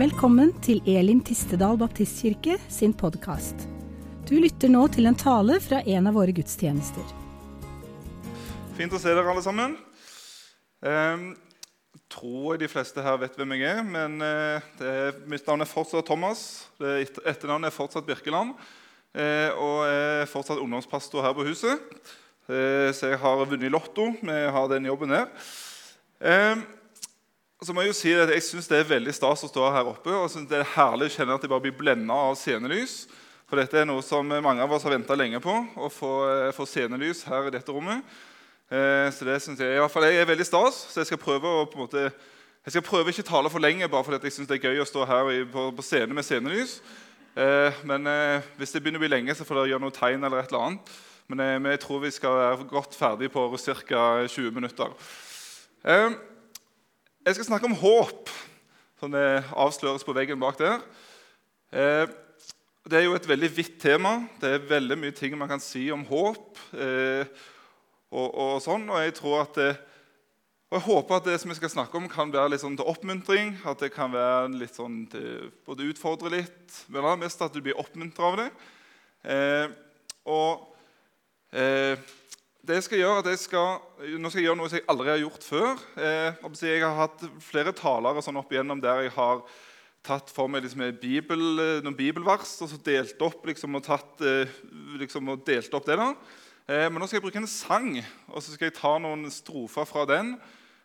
Velkommen til Elim Tistedal Baptistkirke sin podkast. Du lytter nå til en tale fra en av våre gudstjenester. Fint å se dere, alle sammen. Eh, tror de fleste her vet hvem jeg er, men eh, det, mitt navn er fortsatt Thomas. Det etternavnet er fortsatt Birkeland. Eh, og jeg er fortsatt ungdomspastor her på huset. Eh, så jeg har vunnet i Lotto med å ha den jobben her. Så må Jeg jo si at jeg syns det er veldig stas å stå her oppe. og synes Det er herlig å kjenne at jeg bare blir blenda av scenelys. For dette er noe som mange av oss har venta lenge på, å få, eh, få scenelys her i dette rommet. Eh, så det synes jeg i hvert fall jeg er veldig stas. Så jeg skal prøve å på en måte, jeg skal prøve ikke tale for lenge, bare fordi jeg synes det er gøy å stå her på, på scenen med scenelys. Eh, men eh, hvis det begynner å bli lenge, så får dere gjøre noe tegn eller et eller annet. Men, eh, men jeg tror vi skal være godt ferdig på ca. 20 minutter. Eh, jeg skal snakke om håp, som avsløres på veggen bak der. Eh, det er jo et veldig vidt tema. Det er veldig mye ting man kan si om håp. Eh, og, og, sånn, og jeg tror at det, og jeg håper at det som vi skal snakke om, kan være litt sånn til oppmuntring. At det kan være litt sånn til både utfordre litt, men aller mest at du blir oppmuntra av det. Eh, og eh, det jeg skal gjøre, jeg skal, Nå skal jeg gjøre noe som jeg aldri har gjort før. Eh, jeg har hatt flere talere sånn opp igjennom der jeg har tatt for meg liksom, bibel, noen bibelvers og så delt opp, liksom, og, tatt, eh, liksom, og delt opp det. da. Eh, men nå skal jeg bruke en sang, og så skal jeg ta noen strofer fra den.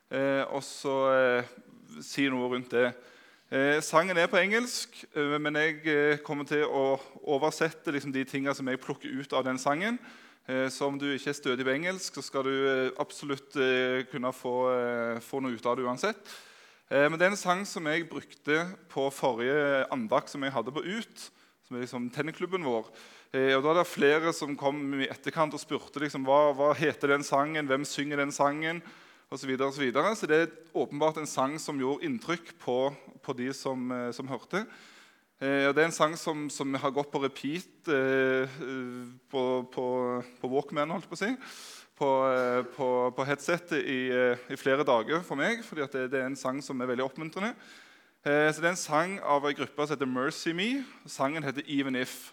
Eh, og så eh, si noe rundt det. sangen er på engelsk, men jeg kommer til å oversette liksom, de tingene som jeg plukker ut av den sangen. Så om du ikke er stødig på engelsk, så skal du absolutt kunne få, få, noe ut av det uansett. men det er en sang som jeg brukte på forrige andakt som jeg hadde på UT, som er liksom tennisklubben vår. Eh, og Da er det flere som kom i etterkant og spurte liksom, hva, hva heter den sangen, hvem synger den sangen, osv. Så, og så, videre. så det er åpenbart en sang som gjorde inntrykk på, på de som, eh, som hørte. Eh, Det er en sang som, som har gått på repeat eh, på, på, på, Walkman, holdt på å si. På, eh, på, på headsetet i, i, flere dager for meg, fordi det, det, er en sang som er veldig oppmuntrende. så Det er en sang av en gruppe som heter Mercy Me. Sangen heter Even If.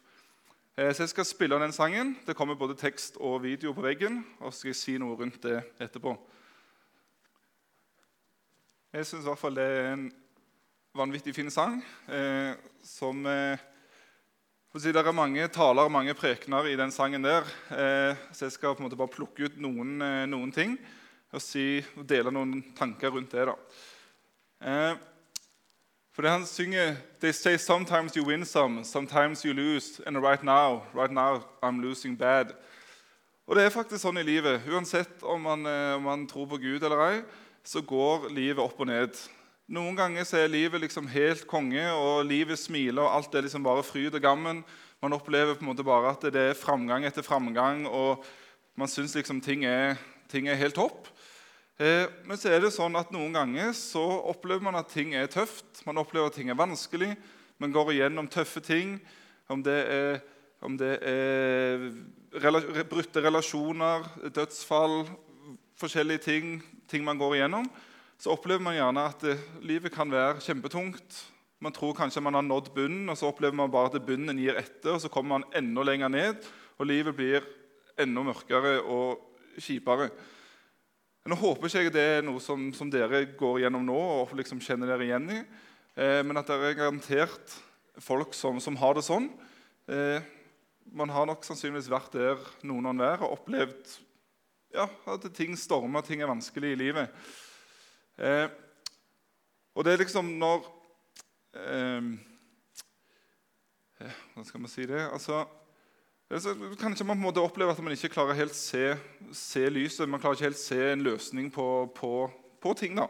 Så Jeg skal spille den sangen. Det kommer både tekst og video på veggen. Og så skal jeg si noe rundt det etterpå. Jeg syns det er en vanvittig fin sang. Eh, som eh, si, Det er mange taler og mange prekener i den sangen der. Eh, så jeg skal på en måte bare plukke ut noen, eh, noen ting og, si, og, dele noen tanker rundt det. da. Eh, for det han synger They say sometimes you win some, sometimes you lose. And right now, right now I'm losing bad. Og det er faktisk sånn i livet. Uansett om man, eh, om man tror på Gud eller ei, så går livet opp og ned. Noen ganger så er livet liksom helt konge, og livet smiler, og alt er liksom bare fryd og gammen. Man opplever på en måte bare at det er framgang etter framgang, og man syns liksom ting er, ting er helt topp. Eh, men så er det sånn at noen ganger så opplever man at ting er tøft. Man opplever at ting er vanskelig. Man går igjennom tøffe ting. Om det er, om det er rela brutte relasjoner, dødsfall, forskjellige ting, ting man går igjennom, så opplever man gjerne at eh, livet kan være kjempetungt. Man tror kanskje man har nådd bunnen, og så opplever man bare at bunnen gir etter. og Så kommer man enda lenger ned, og livet blir enda mørkere og kjipere. Nå håper ikke jeg det er noe som, som dere går gjennom nå og liksom kjenner dere igjen i. Eh, men at det er garantert folk som, som har det sånn. Eh, man har nok sannsynligvis vært der noen og hver og opplevd ja, at ting stormer, ting er vanskelig i livet. Eh, og det er liksom når eh, Hvordan skal man si det? Altså så ikke man på en måte oppleve at man ikke klarer helt se, se lyset. Man klarer ikke helt se en løsning på, på, på ting. da.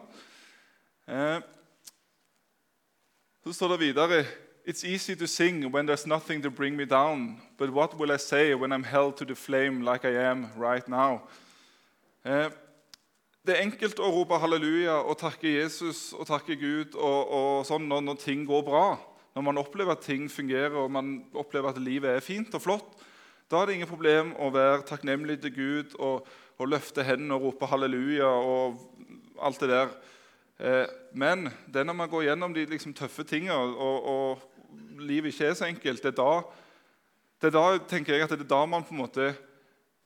Eh, så står det videre It's easy to sing when there's nothing to bring me down. But what will I say when I'm held to the flame like I am right now? Eh, det er enkelt å rope halleluja og takke Jesus og takke Gud og, og sånn når, når, ting går bra. Når man opplever at ting fungerer og man opplever at livet er fint og flott. Da er det ingen problem å være takknemlig til Gud og, og løfte hendene og rope halleluja og alt det der. Eh, men det er når man går gjennom de liksom, tøffe tingene, og, og, livet ikke er så enkelt, det er, da, det er da tenker jeg at det er da man på en måte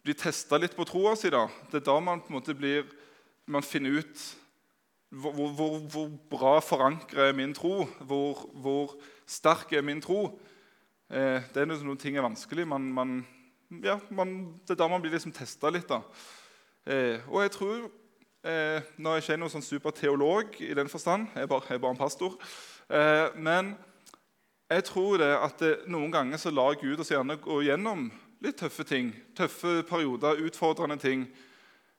blir testa litt på troa si. Det er da man på en måte blir, man finner ut hvor, hvor, hvor bra forankra er min tro, hvor, hvor, sterk er min tro. Eh, det er noen ting er vanskelig. Man, man, ja, man, det er da man blir liksom testa litt. da. Eh, og jeg tror Eh, nå er jeg ikke noen sånn superteolog i den forstand, jeg er bare, jeg er bare en pastor. Eh, men jeg tror det at det, noen ganger så lar Gud oss gjerne gå gjennom litt tøffe ting. Tøffe perioder, utfordrende ting.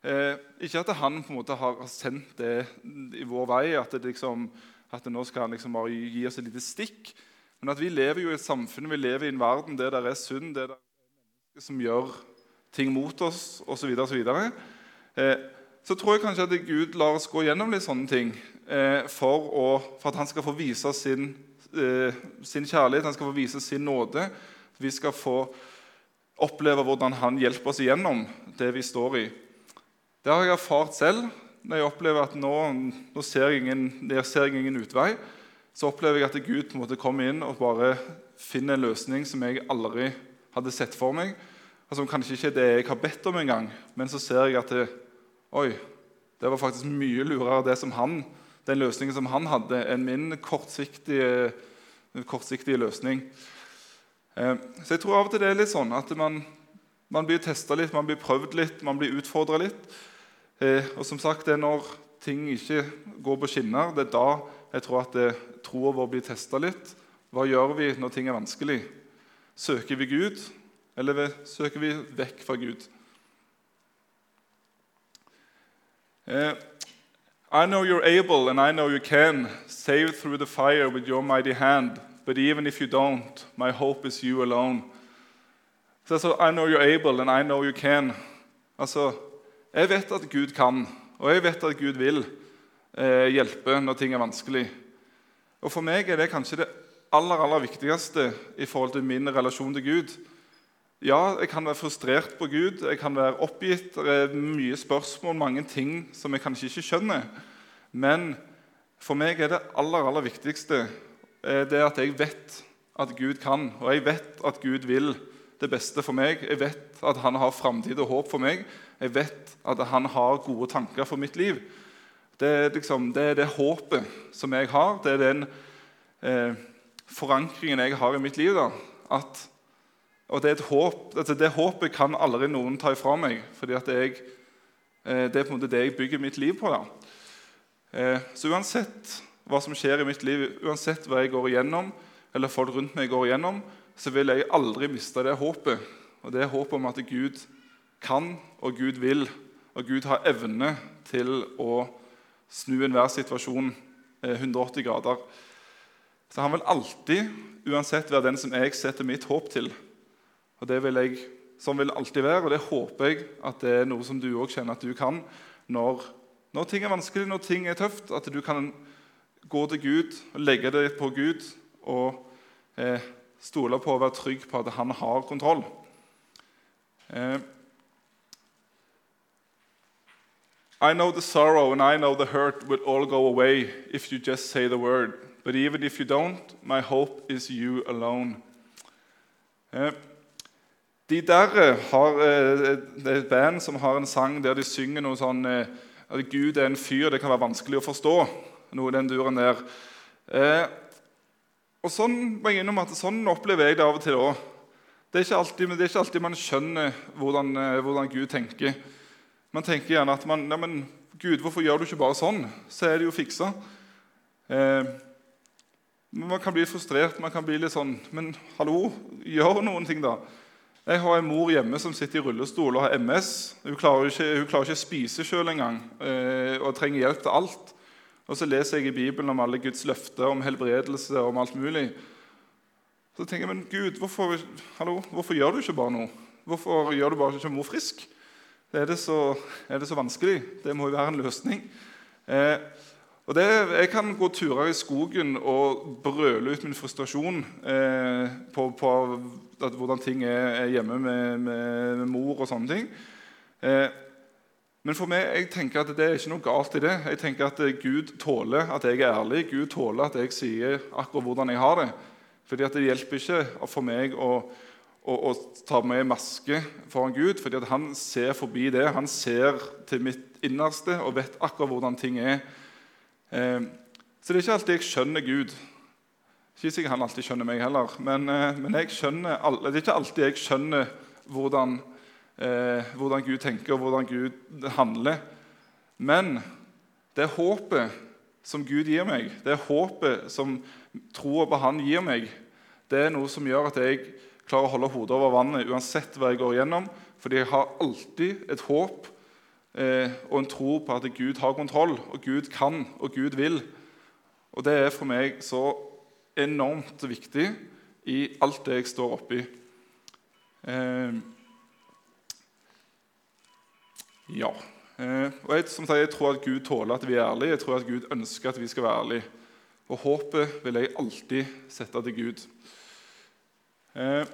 Eh, ikke at han på en måte har sendt det i vår vei, at det, liksom, at det nå skal han liksom bare gi oss et lite stikk. Men at vi lever jo i et samfunn, vi lever i en verden der det er synd, der det er mennesker som gjør ting mot oss osv. Eh, så tror jeg kanskje at Gud lar oss gå gjennom litt sånne ting eh, for, å, for, at han skal få vise sin, eh, sin, kjærlighet, han skal få vise sin nåde. Vi skal få oppleve hvordan han hjelper oss igjennom det vi står i. Det har jeg erfart selv. Når jeg opplever at nå, nå ser, jeg ingen, jeg ser ingen utvei, så opplever jeg at Gud på en måte kommer inn og bare finner en løsning som jeg aldri hadde sett for meg. Altså, kanskje ikke det jeg har bedt om engang, men så ser jeg at det, Oi, det var faktisk mye lurere han, den løsningen som han hadde, enn min kortsiktige, kortsiktige løsning. Eh, så jeg tror av og til det er litt sånn at man, man blir testa litt, man blir prøvd litt, man blir utfordra litt. Eh, og som sagt, det er når ting ikke går på skinner, det er da jeg tror at troa vår blir testa litt. Hva gjør vi når ting er vanskelig? Søker vi Gud, eller søker vi vekk fra Gud? Uh, I know you're able, and I know you can save through the fire with your mighty hand. But even if you don't, my hope is you alone. Så altså, I know you're able, and I know you can. Altså, Jeg vet at Gud kan, og jeg vet at Gud vil eh, hjelpe når ting er vanskelig. Og For meg er det kanskje det aller, aller viktigste i forhold til min relasjon til Gud. Ja, jeg kan være frustrert på Gud, jeg kan være oppgitt. Det er mye spørsmål, mange ting som jeg kanskje ikke skjønner. Men for meg er det aller, aller viktigste eh, det at jeg vet at Gud kan, og jeg vet at Gud vil det beste for meg. Jeg vet at han har framtid og håp for meg. Jeg vet at han har gode tanker for mitt liv. Det er, liksom, det, er det håpet som jeg har. Det er den eh, forankringen jeg har i mitt liv. At og det, håp, altså det, håpet kan aldri noen ta ifra meg, fordi eh, det er på en måte det jeg bygger mitt liv på. Eh, så uansett hva som skjer i mitt liv, uansett hva jeg går igjennom, eller folk rundt meg går igjennom, så vil jeg aldri miste det håpet. Og det håpet om at Gud kan, og Gud vil, og Gud har evne til å snu enhver situasjon 180 eh, grader. Så han vil alltid, uansett, være den som jeg setter mitt håp til. Og det vil jeg, Sånn vil det alltid være, og det håper jeg at det er noe som du òg kjenner at du kan når, når, ting er vanskelig, når ting er tøft. At du kan gå til Gud og legge det på Gud og eh, stole på og være trygg på at han har kontroll. Eh, I know the sorrow and I know the hurt will all go away if you just say the word. But even if you don't, my hope is you alone. Eh, de der eh, har, eh, Det er et band som har en sang der de synger noe sånn eh, at Gud er en fyr det kan være vanskelig å forstå. Noe i den duren der. Eh, og sånn må jeg innom at sånn opplever jeg det av og til òg. Det, det, er ikke alltid man skjønner hvordan, hvordan, Gud tenker. Man tenker gjerne at man, ja, men, Gud, hvorfor gjør du ikke bare sånn? Så er det jo fiksa. Eh, man kan bli frustrert. Man kan bli litt sånn Men hallo, gjør noen ting, da. Jeg har en mor hjemme som sitter i rullestol og har MS. Hun klarer ikke, hun klarer ikke å spise sjøl engang eh, og trenger hjelp til alt. Og så leser jeg i Bibelen om alle Guds løfter, om helbredelse og om alt mulig. Så tenker jeg, men Gud, hvorfor, hallo, hvorfor gjør du ikke bare noe? Hvorfor gjør du bare ikke mor frisk? Er det, så, er det så vanskelig? Det må jo være en løsning. Eh, og det, Jeg kan gå turer i skogen og brøle ut min frustrasjon eh, på, på at, hvordan ting er, er hjemme med, med, med, mor og sånne ting. Eh, Men for meg, jeg tenker at det er ikke noe galt i det. Jeg tenker at Gud tåler at jeg er ærlig. Gud tåler at jeg sier akkurat hvordan jeg har det. Fordi at Det hjelper ikke for meg å, å, og tar med maske foran Gud, fordi han ser forbi det. Han ser til mitt innerste og vet akkurat hvordan ting er. Eh, så det er ikke alltid jeg skjønner Gud. Ikke sikkert han alltid skjønner meg heller, men, eh, men skjønner, det er ikke alltid jeg skjønner hvordan eh, hvordan Gud tenker og hvordan Gud handler. Men det håpet som Gud gir meg, det håpet som troa på Han gir meg, det er noe som gjør at jeg klarer å holde hodet over vannet uansett hva jeg går igjennom. Fordi jeg har alltid et håp eh, og en tro på at Gud har kontroll, og Gud kan, og Gud vil. Og det er for meg så enormt viktig i alt det jeg står oppi. Eh, ja. Eh, og jeg, som sier, jeg tror at Gud tåler at vi er ærlige. Jeg tror at Gud ønsker at vi skal være ærlige. Og håpet vil jeg alltid sette til Gud. Eh,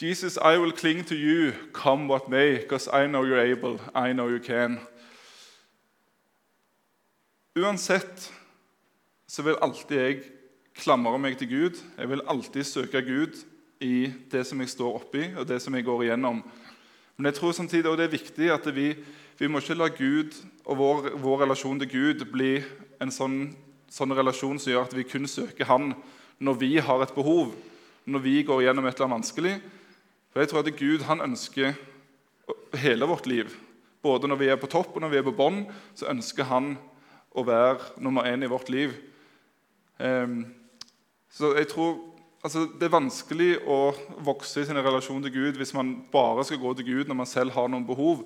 Jesus, I will cling to you, come what may, because I know you're able, I know you can. Uansett så vil alltid jeg klamre meg til Gud. Jeg vil alltid søke Gud i det som jeg står oppi, og det som jeg går igjennom. Men jeg tror samtidig også det er viktig at vi, vi må ikke la Gud og vår, vår relasjon til Gud bli en sånn, sånn, relasjon som gjør at vi kun søker Han når vi har et behov, når vi går gjennom et eller annet vanskelig. For jeg tror at Gud han ønsker hele vårt liv. Både når vi er på topp og når vi er på bånn, så ønsker han å være nummer én i vårt liv. Um, så jeg tror altså, Det er vanskelig å vokse i sin relasjon til Gud hvis man bare skal gå til Gud når man selv har noen behov.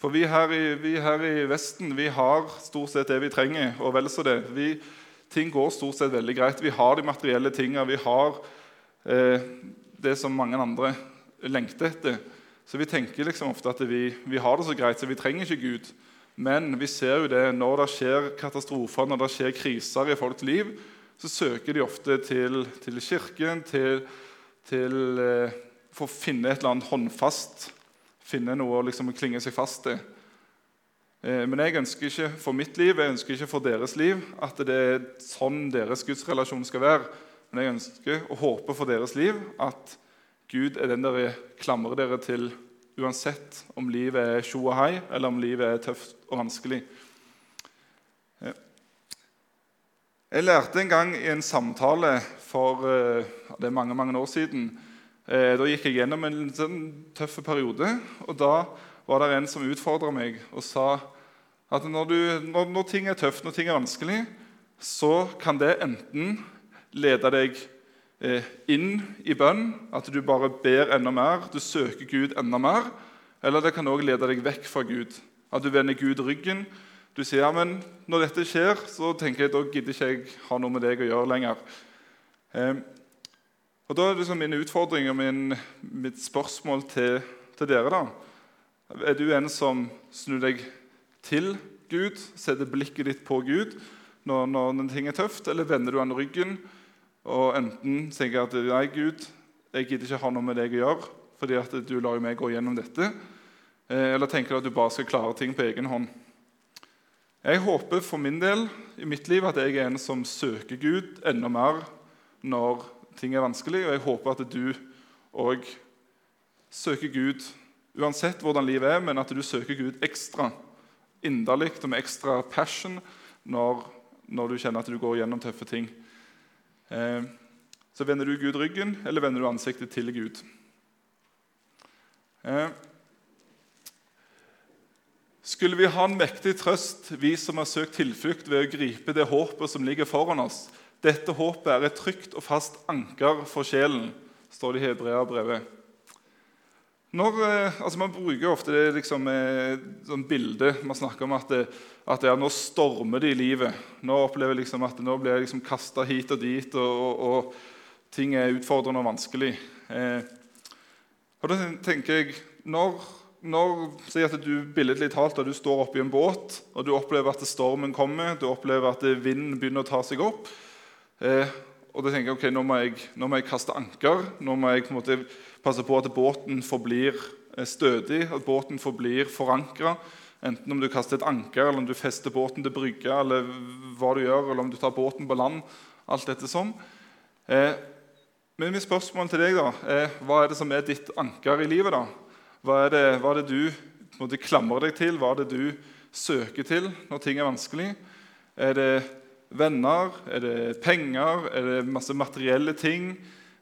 For vi her i, vi her i Vesten vi har stort sett det vi trenger, og vel så det. Vi, ting går stort sett veldig greit. Vi har de materielle tingene. Vi har det som mange andre lengter etter. Så vi tenker liksom ofte at vi, vi har det så greit, så vi trenger ikke Gud. Men vi ser jo det når det skjer katastrofer, når det skjer kriser i folks liv, så søker de ofte til, til kirken til, til, eh, for å finne et eller annet håndfast, finne noe å liksom klinge seg fast til. Eh, men jeg ønsker ikke for mitt liv jeg ønsker ikke for deres liv at det er sånn deres gudsrelasjon skal være. Men jeg ønsker og håper for deres liv at Gud er den dere klamrer dere til uansett om livet er tjo og hei, eller om livet er tøft og vanskelig. Jeg lærte en gang i en samtale for eh, det er mange mange år siden eh, Da gikk jeg gjennom en sånn tøff periode. og Da var det en som utfordra meg og sa at når, du, når, når, ting er tøft, når ting er vanskelig, så kan det enten lede deg eh, inn i bønn, at du bare ber enda mer, du søker Gud enda mer. Eller det kan òg lede deg vekk fra Gud, at du vender Gud ryggen du sier ja, men når dette skjer, så tenker jeg da gidder ikke jeg ha noe med deg å gjøre lenger. Eh, og Da er liksom min utfordring og min, mitt spørsmål til, til, dere. da. Er du en som snur deg til Gud, setter blikket ditt på Gud når, når ting er tøft, eller vender du han ryggen og enten tenker at nei, Gud, jeg gidder ikke ha noe med deg å gjøre fordi at du lar meg gå gjennom dette, eh, eller tenker du at du bare skal klare ting på egen hånd? Jeg håper for min del i mitt liv at jeg er en som søker Gud enda mer når ting er vanskelig, og jeg håper at du òg søker Gud uansett hvordan livet er, men at du søker Gud ekstra inderlig og med ekstra passion når, når, du kjenner at du går gjennom tøffe ting. Eh, så vender du Gud ryggen, eller vender du ansiktet til Gud? Eh, skulle vi ha en mektig trøst, vi som har søkt tilflukt ved å gripe det håpet som ligger foran oss. Dette håpet er et trygt og fast anker for sjelen, står det i Hebreabrevet. Når, eh, altså Man bruker ofte det liksom, eh, sånn bilde Man snakker om at, det, at det nå stormer det i livet. Nå opplever jeg liksom at nå blir jeg liksom kasta hit og dit, og, og, og, ting er utfordrende og vanskelig. Eh, og da tenker jeg, når når si at du billedlig talt, du står oppi en båt og du opplever at stormen kommer, du opplever at vinden begynner å ta seg opp eh, og da tenker jeg, ok, nå må jeg, nå må jeg kaste anker. Nå må jeg på en måte passe på at båten forblir er stødig, at båten forblir forankra. Enten om du kaster et anker, eller om du fester båten til brygga, eller hva du gjør, eller om du tar båten på land. alt dette sånn. Eh, men mitt spørsmål til deg da, er hva er det som er ditt anker i livet? da? Hva er det, hva er det du måte, klamrer deg til? Hva er det du søker til når ting er vanskelig? Er det venner? Er det penger? Er det masse materielle ting?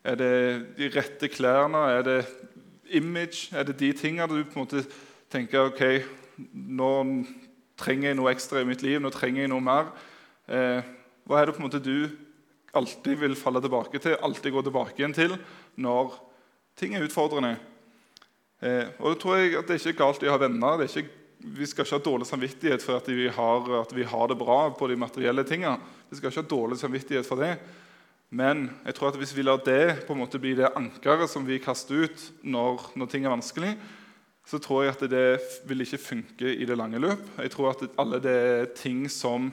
Er det de rette klærne? Er det image? Er det de tingene du på en måte tenker ok, nå trenger jeg noe ekstra i mitt liv, nå trenger jeg noe mer? Eh, hva er det på en måte du alltid vil falle tilbake til, alltid gå tilbake igjen til når ting er utfordrende? Eh, og da tror jeg at Det er ikke galt å ha venner. det er Ikke, vi skal ikke ha dårlig samvittighet for at vi, har, at vi har det bra på de materielle tingene. Vi skal ikke ha dårlig samvittighet for det. Men jeg tror at hvis vi lar det på en måte bli det ankeret som vi kaster ut når, når ting er vanskelig, så tror jeg at det vil ikke funke i det lange løp. Jeg tror at alle det er ting som,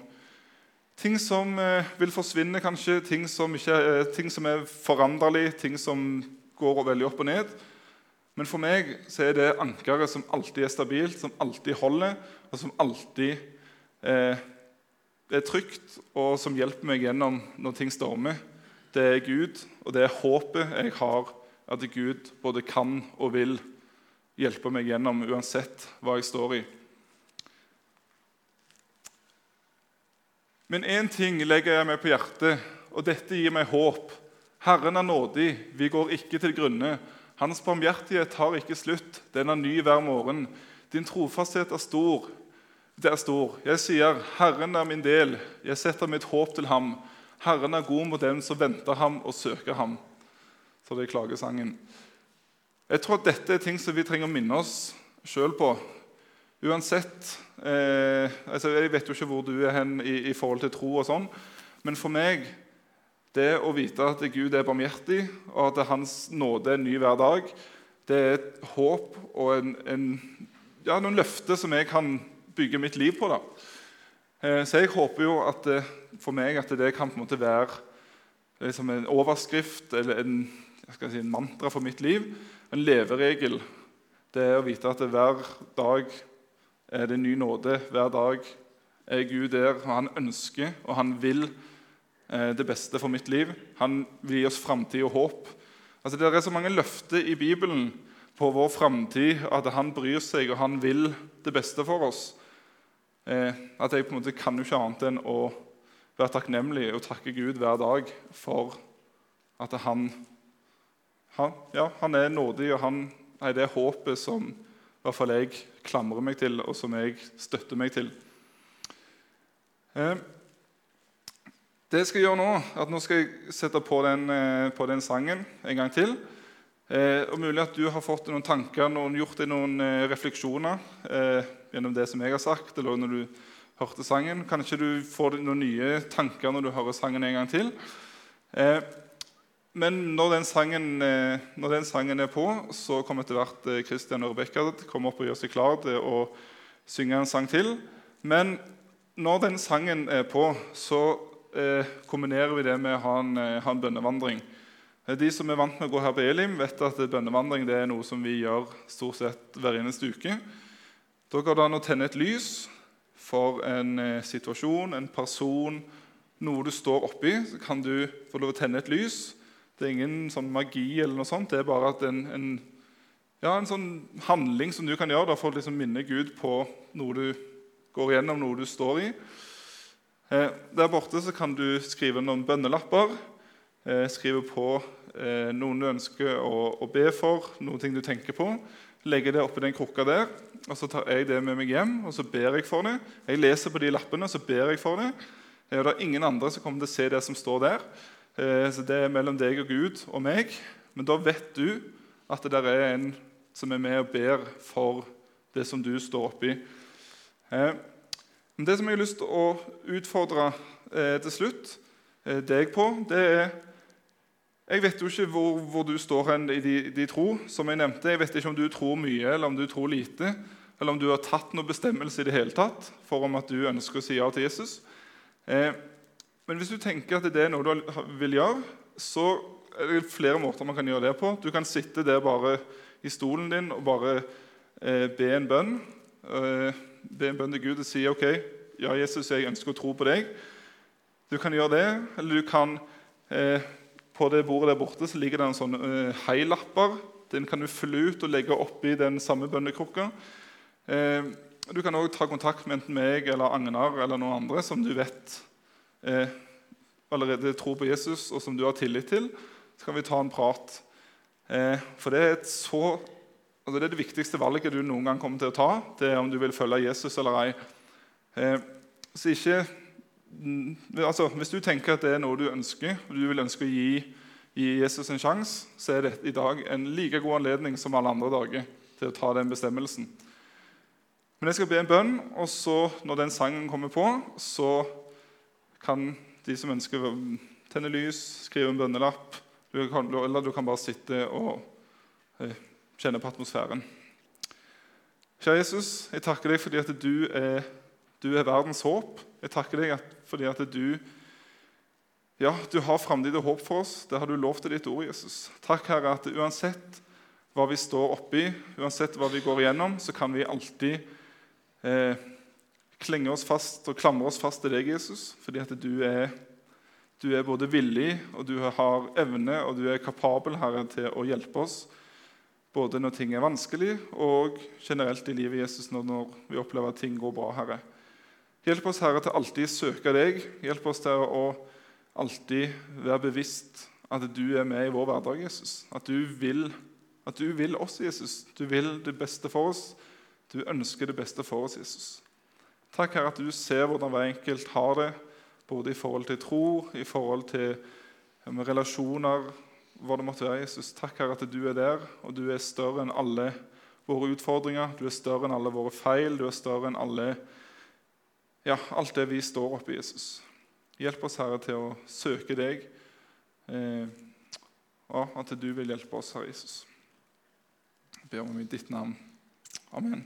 ting som eh, vil forsvinne, kanskje. Ting som, ikke, ting som er foranderlig, ting som går veldig opp og ned. Men for meg så er det ankeret som alltid er stabilt, som alltid holder, og som alltid eh, er trygt, og som hjelper meg gjennom når ting stormer. Det er Gud, og det er håpet jeg har at Gud både kan og vil hjelpe meg gjennom uansett hva jeg står i. Men én ting legger jeg meg på hjertet, og dette gir meg håp. Herren er nådig, vi går ikke til grunne. Hans barmhjertighet har ikke slutt, den er ny hver morgen. Din trofasthet er stor. Det er stor. Jeg sier, Herren er min del, jeg setter mitt håp til ham. Herren er god mot dem som venter ham og søker ham. Så det er klagesangen. Jeg tror at dette er ting som vi trenger å minne oss sjøl på. Uansett eh, altså Jeg vet jo ikke hvor du er hen i, i forhold til tro, og sånn, men for meg det å vite at Gud er barmhjertig, og at Hans nåde er ny hver dag, det er et håp og en, en, ja, noen løfter som jeg kan bygge mitt liv på. da. Eh, så jeg håper jo at det, for meg at det kan på en måte være liksom en overskrift eller en, si, en mantra for mitt liv en leveregel det er å vite at hver dag er det ny nåde. Hver dag er Gud der, og han ønsker og han vil eh, det beste for mitt liv. Han vil gi oss framtid og håp. Altså, det er så mange løfter i Bibelen på vår framtid, at han bryr seg og han vil det beste for oss. Eh, at jeg på en måte kan jo ikke annet enn å være takknemlig og takke Gud hver dag for at han han, ja, han er nådig, og han er det håpet som i hvert fall jeg klamrer meg til, og som jeg støtter meg til. Eh, det jeg skal gjøre nå, at nå skal jeg sette på den, eh, på den sangen en gang til. Eh, og Mulig at du har fått noen tanker, noen, gjort deg noen eh, refleksjoner eh, gjennom det som jeg har sagt, eller når du hørte sangen. Kanskje du får noen nye tanker når du hører sangen en gang til. Eh, men når den, sangen, eh, når den, sangen, er på, så kommer etter hvert Kristian og Rebekka komme opp og gjøre seg klar til å synge en sang til. Men når den sangen er på, så eh, kombinerer vi det med å ha en, eh, ha en, bønnevandring. De som er vant med å gå her på Elim, vet at bønnevandring er noe som vi gjør stort sett hver eneste uke. Da går det an å tenne et lys for en eh, situasjon, en person, noe du står oppi. Så kan du få lov å tenne et lys. Det er ingen sånn magi, eller noe sånt. Det er bare en, en, ja, en sånn handling som du kan gjøre da, for å liksom minne Gud på noe du går igjennom, noe du står i. Eh, der borte kan du skrive noen bønnelapper. Eh, skrive på eh, noen du ønsker å, be for, noen ting du tenker på. Legge det oppi den krukka der, og så tar jeg det med meg hjem og så ber jeg for det. Jeg leser på de lappene, og så ber jeg for det. Det er ingen andre som kommer til å se det som står der. Så Det er mellom deg og Gud og meg. Men da vet du at det der er en som er med og ber for det som du står oppi. Eh, men det som jeg har lyst til å utfordre eh, til slutt deg på, det er Jeg vet jo ikke hvor, hvor du står hen i de, de, tro. som Jeg nevnte. Jeg vet ikke om du tror mye eller om du tror lite. Eller om du har tatt noen bestemmelse i det hele tatt for om at du ønsker å si ja til Jesus. Eh, men hvis du tenker at det er noe du vil gjøre, så er det flere måter man kan gjøre det på. Du kan sitte der bare i stolen din og bare eh, be en bønn. Eh, be en bønn til Gud og si ok, ja, Jesus, jeg ønsker å tro på deg. Du kan gjøre det, eller du kan eh, På det bordet der borte så ligger det en sånn eh, heilapper. Den kan du fylle ut og legge oppi den samme bønnekrukka. Eh, du kan òg ta kontakt med enten meg eller Agnar eller noen andre som du vet eh, allerede tror på Jesus, og som du har tillit til. Så kan vi ta en prat. Eh, for det er, et så, altså det er, det viktigste valget du noen gang kommer til å ta. Det er om du vil følge Jesus eller ei. Eh, så ikke, mm, altså, hvis du tenker at det er noe du ønsker, og du vil ønske å gi, gi Jesus en sjanse, så er det i dag en like god anledning som alle andre dager til å ta den bestemmelsen. Men jeg skal be en bønn, og så, når den sangen kommer på, så kan de som ønsker å tenne lys, skrive en bønnelapp, eller du kan bare sitte og eh, kjenne på atmosfæren. Kjære Jesus, jeg takker deg fordi at du er, du er verdens håp. Jeg takker deg fordi at du ja, du har framtid og håp for oss. Det har du lovt i ditt ord, Jesus. Takk, Herre, at uansett hva vi står oppi, uansett hva vi går igjennom, så kan vi alltid eh, klenge oss fast og klamre oss fast til deg, Jesus, fordi at du er, du er både villig, og du har evne, og du er kapabel, Herre, til å hjelpe oss. Både når ting er vanskelig, og generelt i livet Jesus når, vi opplever at ting går bra. Herre. Hjelp oss, Herre, til alltid søke deg. Hjelp oss til å alltid være bevisst at du er med i vår hverdag, Jesus. At du vil, at du vil oss, Jesus. Du vil det beste for oss. Du ønsker det beste for oss, Jesus. Takk, Herre, at du ser hvordan hver enkelt har det, både i forhold til tro, i forhold til relasjoner, hva det måtte være. Jesus. Takk, Herre, at du er der, og du er større enn alle våre utfordringer. Du er større enn alle våre feil, du er større enn alle, ja, alt det vi står oppe i, Jesus. Hjelp oss, Herre, til å søke deg, eh, og at du vil hjelpe oss, Herre Jesus. Jeg ber om i ditt navn. Amen.